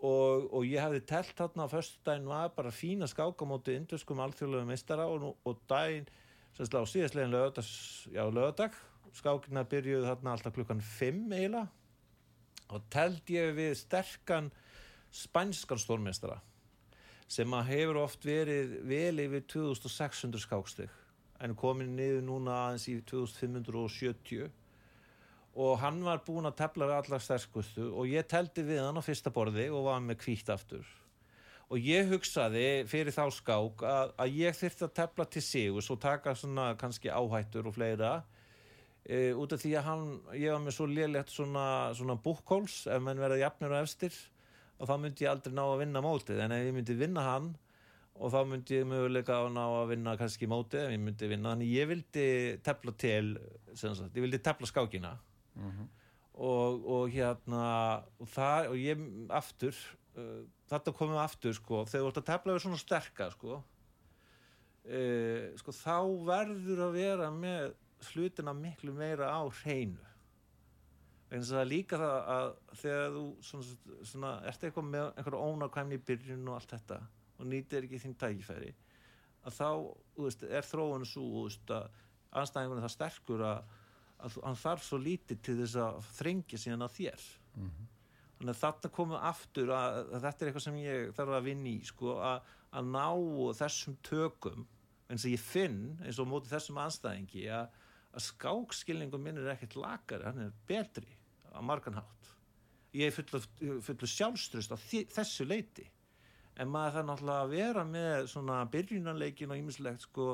og, og ég hefði telt þarna á föstudaginn var bara fína skákamóti induskum alþjóðlega meistara og, og daginn sem slá síðastlegin lögadag, já, lögadag skákina byrjuðu þarna alltaf klukkan 5 eiginlega. Og telt ég við sterkan spænskan stórmeistara sem að hefur oft verið vel yfir 2600 skákstig en komin niður núna aðeins í 2570 og hann var búinn að tefla við allar sterkustu og ég teldi við hann á fyrsta borði og var með kvítt aftur. Og ég hugsaði fyrir þá skák að, að ég þyrfti að tefla til sigus og taka svona kannski áhættur og fleira e, út af því að hann, ég var með svo lélegt svona, svona búkkóls ef menn verða jafnir og efstir og þá myndi ég aldrei ná að vinna mótið. En ef ég myndi vinna hann og þá myndi ég möguleika ná að vinna kannski mótið ef ég myndi vinna. Þannig ég vildi tefla til sagt, ég vildi tefla skákina. Og, og hérna og, það, og ég aftur uh, þetta komum aftur sko. Þegar þú ert að tefla við svona sterka sko uh, sko þá verður að vera með hlutina miklu meira á hreinu. Eins og það líka það að þegar þú svona, svona ert eitthvað með einhverja ónákvæmni í byrjun og allt þetta og nýtir ekki þín tækifæri að þá veist, er þróun svo að anstæðingunni það sterkur að, að hann þarf svo lítið til þess að þrengja síðan að þér. Þannig að þarna komum aftur að, að þetta er eitthvað sem ég þarf að vinna í sko, að, að ná þessum tökum eins og ég finn eins og á móti þessum anstæðingi að, að skákskilningum minn er ekkert lakari, hann er betri á margan hátt. Ég er fullu, fullu sjálfstrust á þessu leiti en maður þarf náttúrulega að vera með svona byrjunarleikin og ýmislegt sko,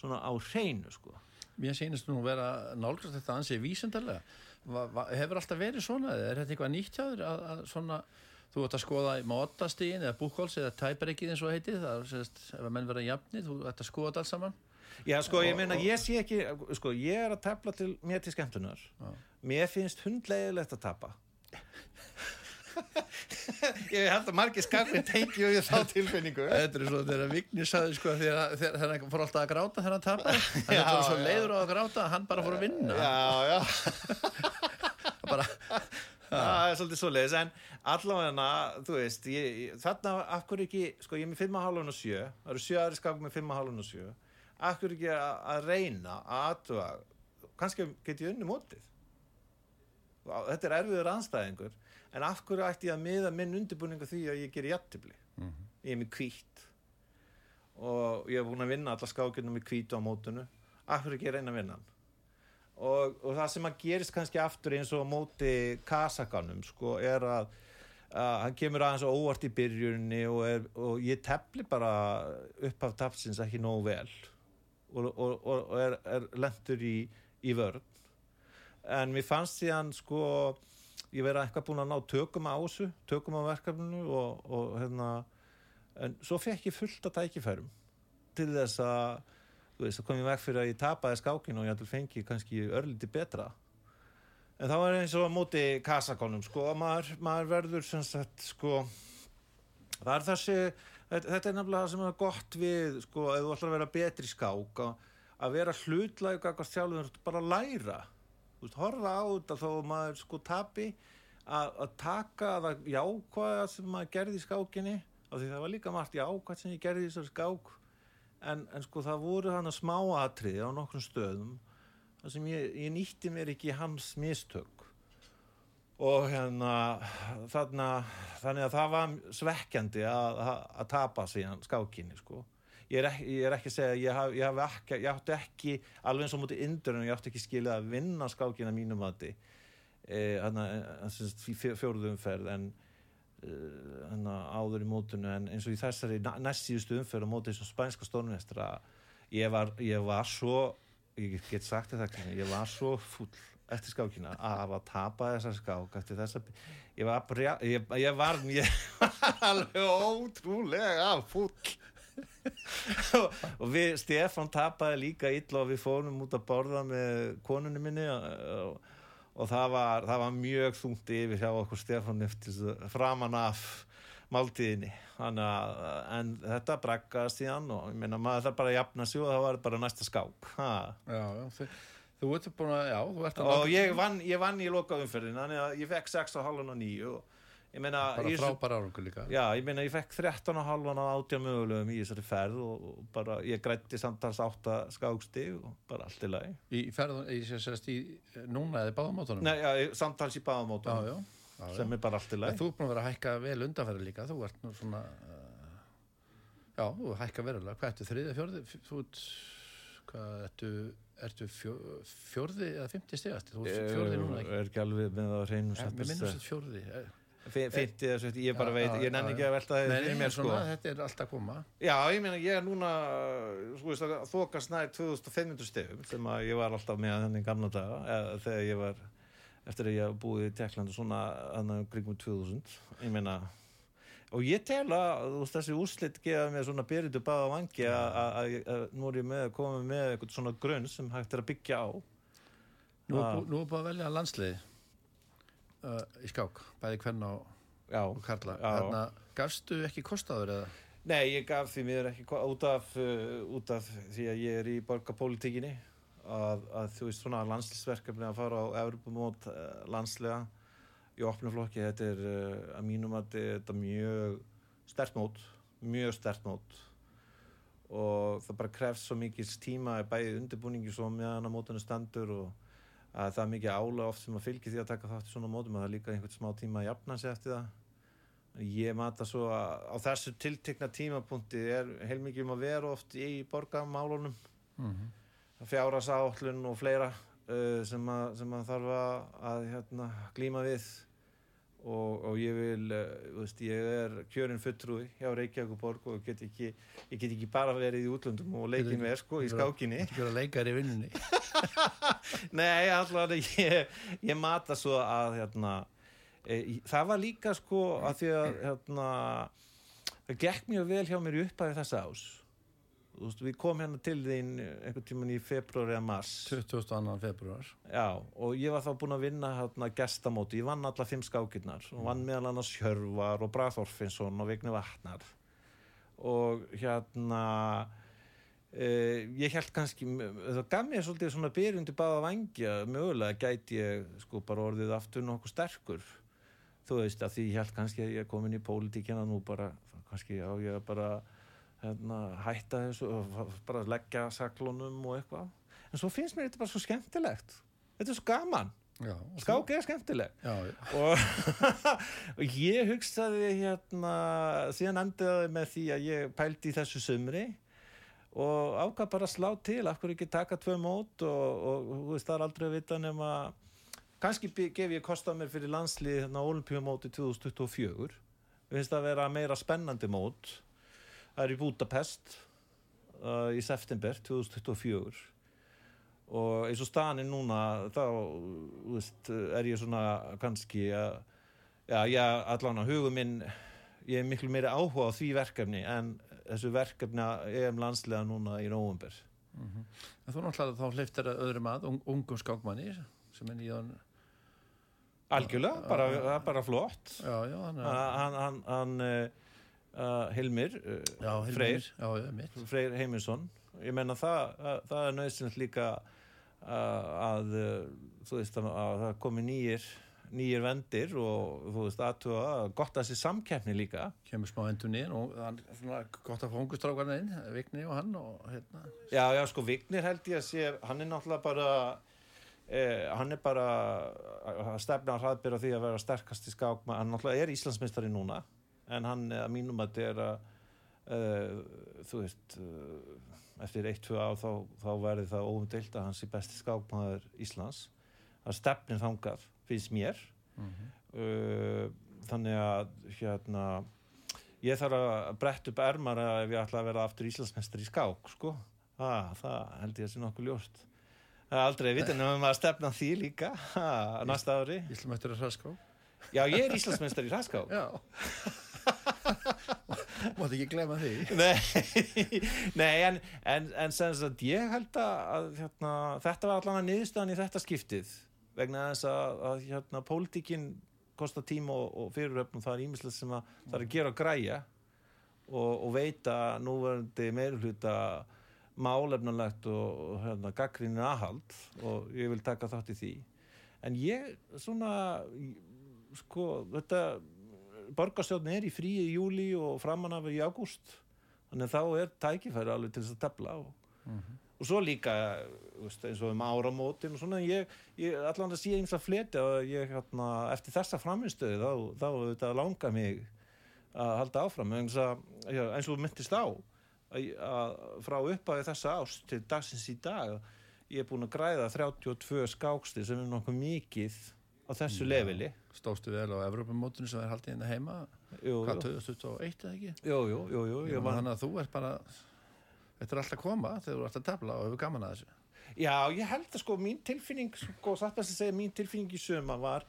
svona á hreinu sko. Mér sýnist nú vera nálgast þetta ansið va, hefur alltaf verið svona? eða Er þetta eitthvað nýtt hjá þér að, að svona, þú ert að skoða mótastígin eða búkóls eða tæpareikið eins og heitið, það er sérst, ef að menn vera jafnir, þú ert að skoða þetta alls saman? Já, sko, ég meina, ég sé ekki, sko, ég er að tefla til mér til skemmtunar. Já. Mér finnst hundlegilegt að tapa. (laughs) ég held að margir skakminn tengi og ég þá tilfinningu. Þetta er svo þegar Vignir sagði sko þegar, hann fór alltaf að gráta þegar hann tapaði, (laughs) hann Já, er bara svo leiður á að gráta að hann bara fór að vinna. Já, já. (laughs) Bara, Það er svolítið svo leiðis, en allavega, þú veist, ég, þarna, af hverju ekki, sko, ég er með 5,5 og 7, það eru 7 aðri skák með 5,5 og 7, af hverju ekki að, að reyna að aðtuga, kannski get ég unni mótið. Þetta er erfiður anstæðingur, en af hverju ætti ég að miða minn undirbúninga því að ég ger jættibli Mhm. ég er með hvít. Og ég hef búin að vinna alla skákinu með hvítu á mótunu af hverju ekki reyna að vinna og, og það sem að gerist kannski aftur eins og móti kasakanum sko er að, að hann kemur aðeins og óvart í byrjunni og, er, og ég tefli bara upp af tapsins ekki nógu vel. Og, og, er, er lendur í, í vörn. En mér fannst síðan sko ég verið eitthvað búin að ná tökum á þessu tökum á verkefninu og, og hérna en svo fekk ég fullt að tækifærum til þess að þú veist, það kom ég veg fyrir að ég tapaði skákinu og ég ætlum fengi kannski örlítið betra. En það var eins og móti kasakonum, sko, að maður, maður verður sem sagt, sko það er þessi, þetta er nefnilega það sem er gott við, sko, ef þú ætlar að vera betri skák, að, að vera hlutlæg eitthvað sjálfur, bara að læra veist, horfa á þetta þó að maður sko tapi að, taka það jákvæða sem maður gerði í skákinni af því það var líka margt jákvæð sem ég gerði í þessari skák en, en sko það voru hann að smá atriði á nokkrum stöðum þar sem ég, ég nýtti mér ekki hans mistök. Og hérna þarna, þannig að það var svekkjandi að, að, að tapa síðan skákinni sko ég er, ekki, ég er ekki að segja ég, haf, ég, ekki, ég átti ekki alveg eins og mútið indurinn ég átti ekki skilja að vinna skákina mínum mati. E, fjóruðu umferð en e, áður í mótunu en eins og í þessari næst síðustu umferð á mótið eins og spænska stórnvestra ég var, var svo ég get sagt þetta ég var svo full eftir skákina að hafa tapað þessa skák eftir þessa ég var, ég, ég var (laughs) alveg ótrúlega full (laughs) og, við, Stefan tapaði líka illa og við fórum út að borða með konunni minni og, og, það, var, það var mjög þungt yfir hjá okkur Stefan eftir framan af máltíðinni að, en þetta breggaðist í hann og ég meina maður það bara að jafna sig og það var bara næsta skák ha. Já, já, þau Þú ert búin að, já, þú ert að... Og ég vann, ég vann í lokaumferðin, þannig að ég fekk 6,5 og 9 og Meina, bara frábær árangur líka já, ég meina ég fekk 13,5 átja mögulegum í þessari ferð og, og bara ég grætti samtals átta skákstig og bara allt í lagi í ferð, ég sé að sérst í núna eða í báðamótunum? Nei, já, samtals í báðamótunum sem er bara allt í lagi en Þú er búin að vera að hækka vel undanferði líka þú ert nú svona uh, já, þú hækka verulega, hvað ertu þriðið, fjörðið þú ert, hvað ertu Ertu fjörði eða fymti stegast? Þú er fjörði núna ekki? Er ekki alveg með að reynum sattast. Mér minnum þetta fjörði. Eh, 50 eh, eða svona, ég bara veit, ég nenni ekki að velta það fyrir mér sko. Þetta er alltaf koma. Já, ég meina, ég er núna, sko, þoka snæði 2500 stefum sem að ég var alltaf með þenni gamla daga, eða, þegar ég var, eftir að ég hafa búið í Tekland og svona, þannig að gringum 2000, ég meina, og ég tela, þú veist, þessi úrslitt geða mér svona byrjutu báða vangi að nú er ég með að koma með eitthvað svona grunn sem hægt er að byggja á. Nú er ah. búið að velja landsliði uh, í skák bæði hvern á já, og karla. þannig að gafstu ekki kostaður eða? Nei, ég gaf því mér ekki út af, uh, út af því að ég er í borgarpolítikinni að, að þú veist svona landslisverkefni að fara á Evropamót uh, landslega í opnuflokki, þetta er uh, að mínum að þetta er mjög stert mót, mjög stert mót. Og það bara krefst svo mikið tíma bæði undirbúningi svo meðan að mótunum standur og að það er mikið ála oft sem að fylgja því að taka þátt í svona mótum að það er líka einhvern smá tíma að jafna sig eftir það. Ég mata svo að á þessu tiltekna tímapunkti er heilmikið um að vera oft í borgamálunum mm -hmm. fjárhasállun og fleira uh, sem, að, sem að þarf að, að hérna, glíma við og, og ég vil uh, veist, ég er kjörinn fulltrúi hjá Reykjavík borg og get ekki, ég get ekki bara verið í útlöndum og leikin verð sko í skákinni. ekki vera leikar í vinnunni. (laughs) Nei, alltaf ég, ég mata svo að hérna, e, það var líka sko að því að hérna, það gekk mjög vel hjá mér í upphæði þessa ás veist, við komum hérna til þín einhvern tíman í februar eða mars. 22. februar Já, og ég var þá búin að vinna hérna, gestamóti, ég vann alla fimm skákirnar. Og vann meðal annars Hjörvar og Braþorfinsson og Vigni Vatnar. Og hérna Uh, ég held kannski það gaf mér svolítið svona byrjundi báða vangja mögulega gæti ég sko bara orðið aftur nokkuð sterkur. Þú veist að því ég held kannski að ég er komin í pólitíkina nú bara kannski á ég bara hérna, hætta þessu og bara leggja saklunum og eitthvað. En svo finnst mér þetta bara svo skemmtilegt. Þetta er svo gaman. Já, og skák er skemmtileg. Já, já. og, (laughs) og ég hugsaði hérna síðan endaði með því að ég pældi í þessu sumri og ákvað bara slá til. Af hverju ekki taka tvö mót og, og þú veist það er aldrei að vita nema kannski gef ég kost á mér fyrir landslið hérna olimpíumóti 2024 við finnst að vera meira spennandi mót það er í Budapest uh, í september 2024 og eins og staðan er núna þá veist, er ég svona kannski að já, já, allan að hugum minn ég er miklu meiri áhuga á því verkefni en þessu verkefni EM landslega núna í nóvumber En þú náttúrulega þá hleyftir öðrum að, un, ungum skákmanni sem er nýjan, algjörlega, það er bara flott. Já, já, hann er, hann, hann, hann uh, uh, Hilmir uh, já, Hilmir, Freyr. já. Freyr Heiminsson ég menna það, að, það er nöðsynlegt líka að, að uh, þú veist að, að það komi nýjir nýjir vendir og þú veist aðtuga gott að þessi samkeppni líka. Kemur smá endur niður og gott að fá ungustrákarna inn, Vigni og hann og hérna, já, já, sko Vignir held ég að sé hann er náttúrulega bara eh, hann er bara að stefna að hraðbyrja því að vera sterkast í skák hann náttúrulega er Íslandsmeistari núna en hann að mínum að þetta er að uh, þú veist uh, eftir eitt, tvö ár þá, þá verði það óumdilt að hans er besti skákmaður Íslands. Að stefnir þangað finnst mér. Uh, þannig að hérna ég þarf að bretta upp ermar ef ég ætla að vera aftur Íslandsmeistar í skák sko, ah, það held ég að sé nokkuð ljóst. Það er aldrei að vita nefnum að stefna því líka. Ha, næsta ári. Íslam eftir að hraská já ég er Íslandsmeistar í hraskák Já Mátt ekki glemma því? (laughs) Nei, nei en, en, en ég held að, hérna, þetta var allan að niðurstaðan í þetta skiptið vegna þess að, að hérna, pólitíkin kostar tíma og, og fyriröfnum það er ímislega sem að það er að gera og græja og, og veita núverandi meirhluta málefnulegt og, og hérna, gaggrinni aðhald og ég vil taka þátt í því. En ég svona sko þetta borgarstjórn er í fríi í júli og framan af í ágúst þannig að þá er tækifæri alveg til þess að tefla og, og svo líka veist, eins og um áramótin og svona ég, ég allan að sé eins að fleti að ég hérna, eftir þessa framinstöðu þá, þá þetta langar mig að halda áfram. Eins, að, eins og þú myndist á að, að frá upphæði þessa ást til dagsins í dag ég er búin að græða 32 skáksti sem er nokkuð mikið á þessu Já. leveli. Stóðstu vel á Evropamótinu sem er haldið hérna heima? Jú, Hvað, jú, 2021 eða ekki? jú, jú, jú, jú, Já, var Þannig að þú ert bara Þetta er alltaf að koma þegar þú ert að tefla og hefur gaman að þessu. Já, ég held að sko mín tilfinning sko, satt að segja mín tilfinning í suma var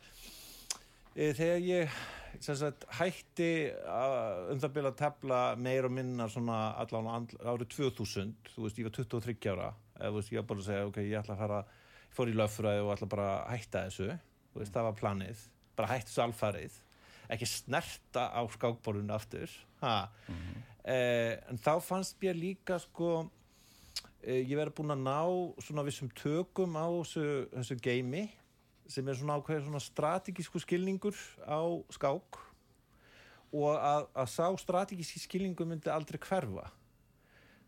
e, þegar ég sagt, hætti að, um það byrja að tefla meir og minna svona allan árið 2000 þú veist, ég var 23 ára eða, þú veist, ég var bara að segja, ok, ég ætla að fara fór í löffræði og ætla bara að hætta þessu veist, það var planið, bara hætta þessu alfarið. Ekki snerta á skákborðinu aftur. Ha. eh, en þá fannst mér líka sko eh, ég verið búin að ná svona vissum tökum á þessu, þessu geimi sem er svona ákveður svona strategísku skilningur á skák og að, að sá strategíski skilningur myndi aldrei hverfa.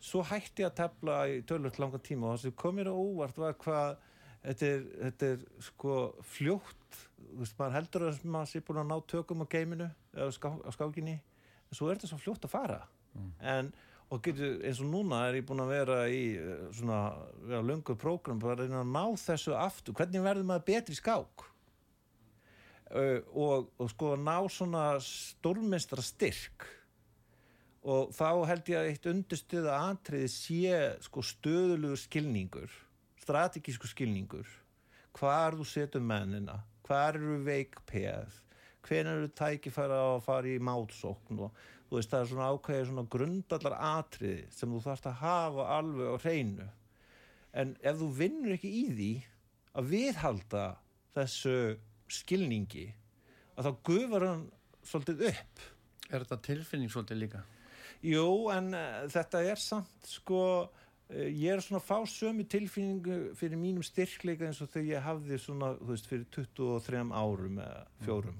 Svo hætti ég að tefla í tölvöld langan tíma og það sem kom mér á óvart var hvað þetta er, þetta er sko fljótt. Þú veist, maður heldur að maður sé búin að ná tökum á geiminu eða á, ská, á skákinni en svo er þetta svo fljótt að fara. En og getur, eins og núna er ég búin að vera í eh, svona, vera löngu prógram bara að reyna að ná þessu aftur. Hvernig verður maður betri skák? Uh, og, og sko að ná svona stórmestra styrk og þá held ég að eitt undirstuða atriði sé sko stöðulugur skilningur strategísku skilningur. Hvar þú setur mennina hvar eru veikpeð hvenær eru tækifæra að fara í mátsókn og þú veist það er svona ákveðið svona grundallar atriði sem þú þarfst að hafa alveg á hreinu. En ef þú vinnur ekki í því að viðhalda þessu skilningi að þá gufar hann svolítið upp. Er þetta tilfinning svolítið líka? Jú, en uh, þetta er samt sko, ég er svona að fá sömu tilfinningu fyrir mínum styrkleika eins og þegar ég hafði svona, þú veist, fyrir 23 árum eða fjórum.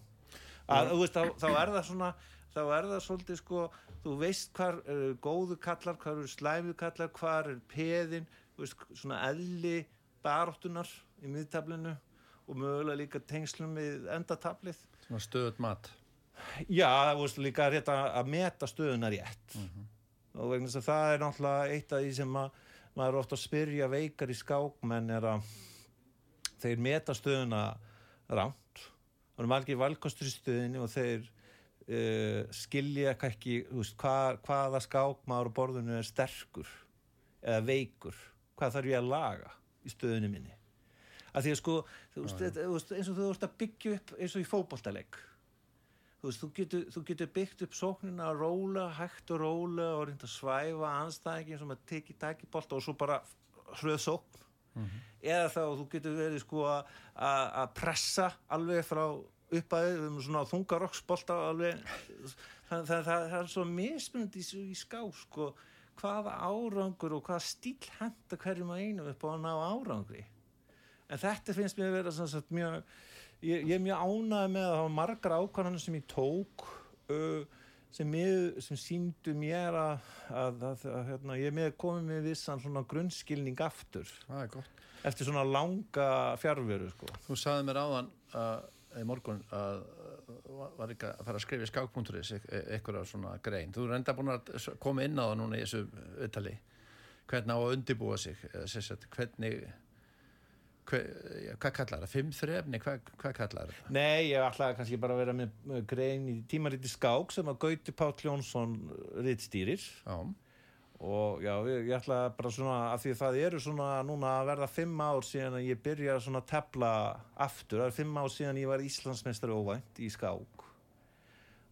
Að, þú veist, þá, þá er það svona, þá er það svolítið sko, þú veist hvar uh, góðu kallar, hvar eru slæmu kallar, hvar er peðin, veist, svona eðli baróttunar í miðtablinu og mögulega líka tengslum við endatablið Svona stöðut mat. Já, þú veist, líka rétt að, að meta stöðuna rétt og vegna þess að það er náttúrulega eitt af því sem að, maður er ofta að spyrja veikar í skákmenn er að þeir meta stöðuna rámt og er margir valkostur í stöðinni og þeir uh, skilja ekki veist, hva, hvaða skákmaður á borðinu er sterkur eða veikur, hvað þarf ég að laga í stöðunni minni? Að því að sko, þú veist, eins og þú veist að byggja upp eins og í fótboltaleik þú veist, þú getur, þú getur byggt upp sóknina að róla, hægt og róla og reynda að svæfa anstæðingin sem að teki taki bolta og svo bara hröð sókn. Eða þá þú getur verið sko að- að að pressa alveg frá uppaðið um svona þungarokksbolta alveg. Það, það, það, það er svo mismunandi í, í ská sko hvaða árangur og hvaða stíl henda hverjum að einu upp á að ná árangri. En þetta finnst mér að vera sem sagt, mjög, ég, ég er mjög ánægð með að það var margar ákvarðanir sem ég tók uh, sem, sem síndu mér að, að, að, að hérna, ég með komið með vissan svona grunnskilning aftur gott. eftir svona langa fjárveru sko. Þú sagði mér áðan í morgun að var ekki að fara að skrifa í skák.is eitthvað svona grein. Þú er enda búin að koma inn á það núna í þessu viðtali. Hvernig á að undibúa sig? Hvernig, ja, hvað kallar það? Fimm þrefni? Hvað, hvað kallar það? Nei, ég ætlaði kannski bara að vera með, grein í tímariti skák sem að Gauti Páll Jónsson rittstýrir og já, ég, ég ætla bara svona af því að það eru svona núna að verða fimm ár síðan að ég byrja svona að tefla aftur, það er fimm ár síðan ég var Íslandsmeistari óvænt í skák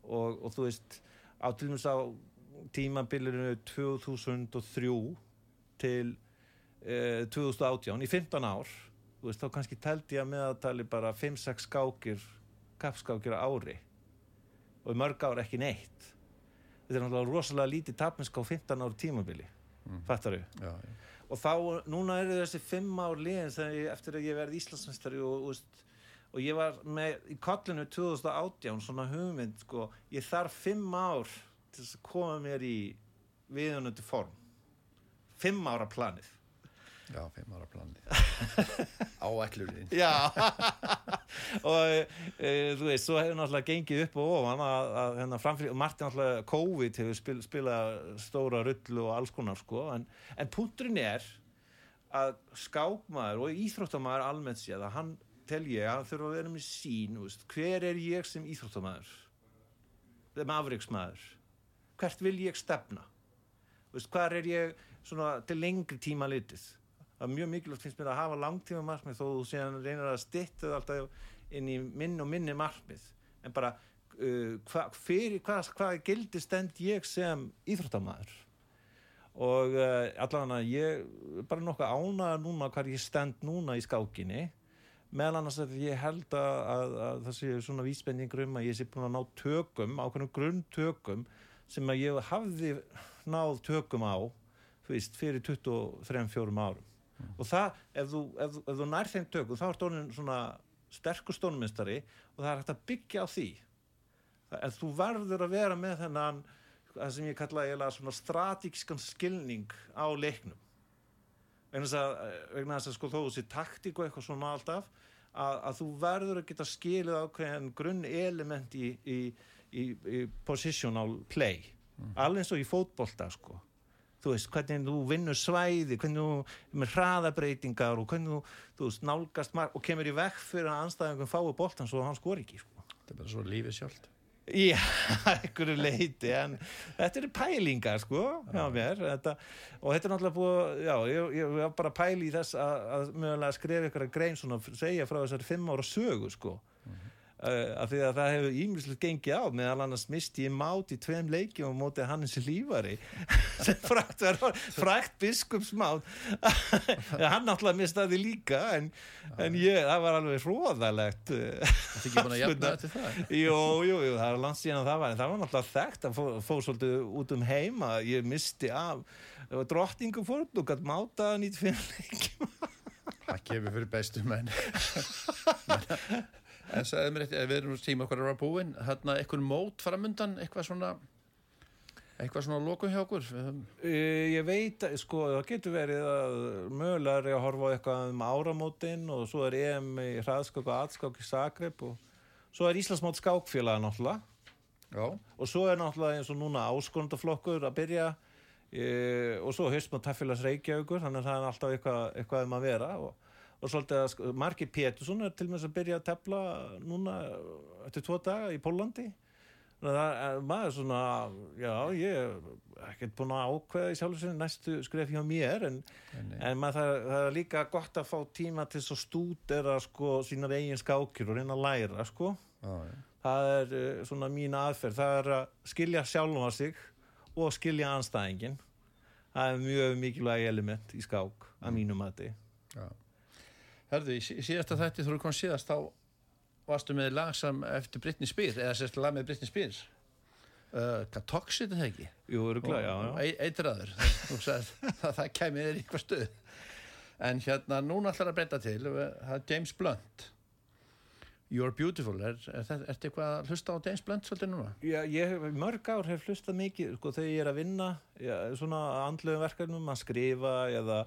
og, og þú veist á til dæmis á tímabilinu 2003 til eh, 2018 í 15 ár veist, þá kannski teldi ég að meðatali bara 5-6 skákir kappskákir á ári. Og mörg ár ekki neitt. Þetta er náttúrulega rosalega lítið tapmisk á 15 ára tímabili. Mm. fattar já, já. og þá, núna eru þessi 5 ár liðin þegar eftir að ég verði Íslandsmeistari og, og, veist, og ég var með í kollinu 2018 svona hugmynd sko, ég þarf 5 ár til að koma mér í viðunandi form. 5 ára planið Já, fimm ára planið. (laughs) Áætlurinn. Já. (laughs) Og e, þú veist, svo hefur náttúrulega gengið upp og ofan að, að hérna framfyrir, Martin náttúrulega COVID hefur spil, spilað stóra rullu og alls konar sko, en, en punkturinn er að skákmaður og íþróttamaður almennt séð að hann tel ég að þurfa að vera með sín veist, hver er ég sem íþróttamaður? Sem afriksmaður hvert vil ég stefna? Veist, hvar er ég svona til lengri tíma litið það er mjög mikilvægt finnst mér að hafa langtíma markmið þó þú síðan reynir að það alltaf inn í minn og minni markmið. En bara uh, hva, fyrir hvað hva gildi stend ég sem íþróttamæður og uh, allan að ég bara nokkuð ánæða núna hvað ég stend núna í skákinni. Meðal annars að ég held að, að, að það sé svona vísbendingur um að ég sé búin að ná tökum, ákveðnum grunntökum sem að ég hafði náð tökum á þú veist, fyrir 23-4 árum og það, ef þú, ef, ef þú nær þeim tökum þá er orðin svona sterkur stónumistari og það er hægt að byggja á því. En þú verður að vera með þennan það sem ég kalla eiginlega svona strategískan skilning á leiknum. Vegna þess að, vegna þess að sko þó þessi taktík og eitthvað svona alltaf að, að þú verður að geta skilið ákveðin grunn element í, í, í, í positional play. Alveg eins og í fótbolta sko þú veist, hvernig þú vinnur svæði hvernig þú með hraðabreitingar og hvernig þú, þú veist, nálgast mark og kemur í vekk fyrir að anstæðingum fái boltan svo hann skor ekki sko. Þetta er bara svo lífið sjálft. Já, (laughs) einhverju leiti en þetta eru pælingar sko hjá mér þetta, og þetta er náttúrulega búið já, ég, ég var bara pæli í þess að, að mögulega skrifa ykkur að grein svona segja frá þessari fimm ára sögu sko af því að það hefur ímjömslega gengið á. Meðal annars misti ég mát í tveim leikjum á móti Hannes Lífari (laughs) sem frækt, var- frækt biskupsmát (laughs) hann náttúrulega mistaði líka en, en ég, það var alveg hróðalegt uh, Þetta er ekki búin að jafna þetta það. (laughs) Jú, jú, það er langt síðan að það var en það var náttúrulega þekkt að fó, fó svolítið út um heima ég misti af drottningum fórn og gætt máta 95 leikjum. Það kemur fyrir bestu menn. En sagði mér eitt, ef við erum tíma okkar að vera búin, hérna eitthvað mót framundan, eitthvað svona, Eitthvað svona lokum hjá okkur? Ég veit, sko, það getur verið að mögulega er ég að horfa á eitthvað um áramótin og svo er EM í hraðskák og atskák í Zagreb og svo er Íslandsmót skákfélaga náttúrulega Já, og svo er náttúrulega eins og núna áskonundaflokkur að byrja e, og svo höfst maður taffélags Reykjavíkur þannig að það er alltaf eitthvað, eitthvað um að vera og, og svolítið að sko, Marki Pétursson er til og með að byrja að tefla núna eftir tvo daga í Pólandi þannig að er maður svona já, ég er ekkert búin að ákveða í sjálfur sinni næstu skref hjá mér en, en, en maður, það, það er líka gott að fá tíma til þess að stúdera sko sínar eigin skákir og reyna að læra sko. Já, já. það er uh, svona mín aðferð. Það er að skilja sjálfa sig og skilja anstæðingin það er mjög mikilvæg element í skák að mínum mati. Já. Herðu, í sí- í síðasta þætti þú eru kom síðast þá varstu með lag sem eftir Britney Spears eða sérst lag með Britney Spears uh, hvað toxic er það ekki? Jú, öruglega, já, já. E eitraður Þú sagðir, (laughs) það, það kæmi þér eitthvað stuð en hérna núna ætlar að breyta til það er James Blunt You're Beautiful er, er þetta eitthvað að hlusta á James Blunt svolítið núna? Já, ég mörg ár hef hlustað mikið sko, þegar ég er að vinna já, svona andlegum verkefnum að skrifa eða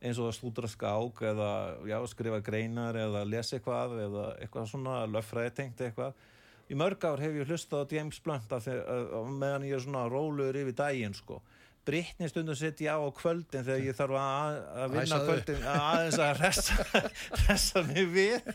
eins og að stúdra skák eða já, skrifa greinar eða lesa eitthvað eða eitthvað svona löffræði tengt eitthvað. Í mörg ár hef ég hlustað á James Blunt meðan ég er svona rólegur yfir daginn sko. Brittni stundum sett ég á á kvöldin þegar ég þarf að, að vinna Æsa þig kvöldin aðeins að hressa, hressa (laughs) mig við.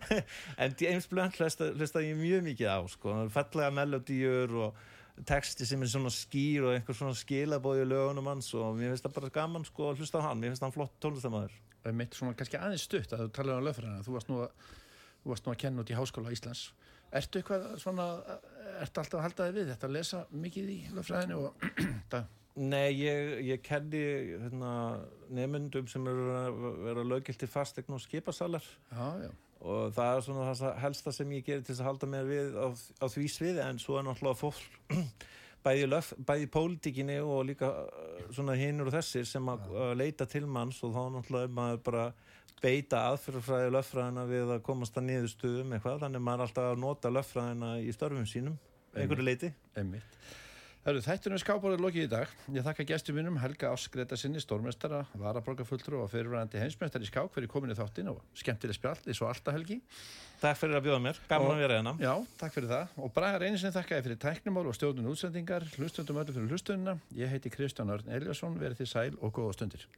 (laughs) En James Blunt hlusta, hlusta ég mjög mikið á sko, fallega melodíur og texti sem er svona skýr og einhver svona skilabóði í lögunum hans og mér finnst það bara gaman sko að hlusta á hann, mér finnst hann flott tónlistamæður Það er mitt svona kannski aðeins stutt að þú talar um löffræðina þú varst nú að, þú varst nú að kenna út í Háskóla Íslands. Ertu eitthvað svona ertu alltaf að halda þig við þetta að lesa mikið í löffræðinu og (clears throat) það Nei, ég, ég kenni hérna, nefnundum sem eru að vera lögilti fastegn og skipasalar. Já, já, og það er svona það helsta sem ég gerir til að halda mér við á, á því sviði en svo er náttúrulega fólk (clears throat) bæði, löf, bæði pólitíkinni og líka uh, svona hinnur og þessir sem að leita til manns og þá náttúrulega er maður bara beita aðfyrirfræði löffræðina við að komast að niður stuðum eitthvað. Þannig maður er alltaf að nota löffræðina í störfum sínum einhverju leiti einmitt Herru, þættunum skábórið lokið í dag. Ég þakka gestum mínum Helga Ásgreta sinni, stórmestara, varaborgarfulltrú og fyrirvæðandi heimsmeistar í skák fyrir komin í þáttin og skemmtileg spjall, eins og alltaf Helgi. Takk fyrir að bjóða mér, gaman að vera hérna Já, takk fyrir það. Og Bragar einu sinni þakka ég fyrir tæknumál og stjórnun útsendingar, hlustundum öllu fyrir hlustunina. Ég heiti Kristján Örn Eliasson, verið þið sæl og góða stundir.